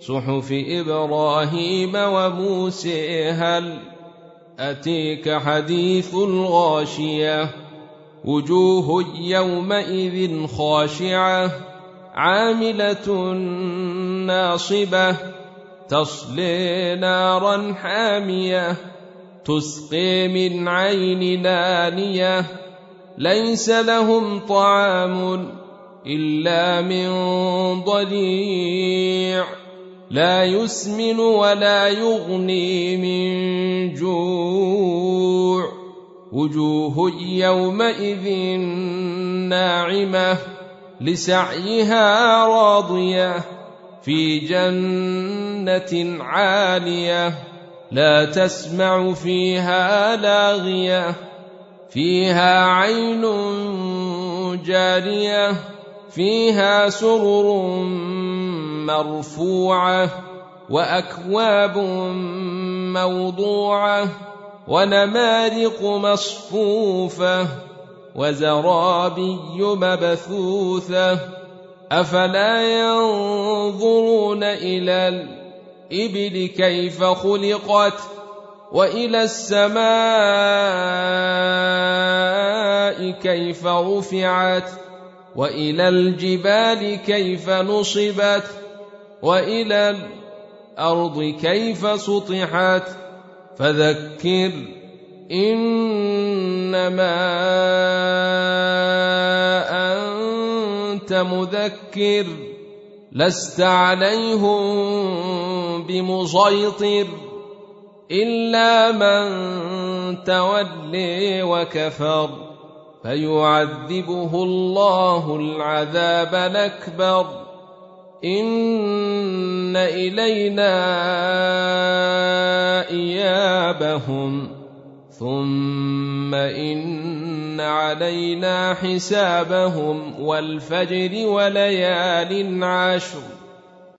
صحف إبراهيم وموسى هل أتيك حديث الغاشية؟ وجوه يومئذ خاشعة عاملة ناصبة تصلي نارا حامية تسقي من عين نانية ليس لهم طعام إلا من ضليع. لا يسمن ولا يغني من جوع. وجوه يومئذ ناعمة لسعيها راضية في جنة عالية لا تسمع فيها لاغية فيها عين جارية فيها سرر مرفوعة وأكواب موضوعة ونمارق مصفوفة وزرابي مبثوثة أفلا ينظرون إلى الإبل كيف خلقت وإلى السماء كيف رفعت وإلى الجبال كيف نصبت وإلى الأرض كيف سطحت فذكر إنما أنت مذكر لست عليهم بمسيطر إلا من تولي وكفر فيعذبه الله العذاب الأكبر ان الينا ايابهم ثم ان علينا حسابهم والفجر وليال عشر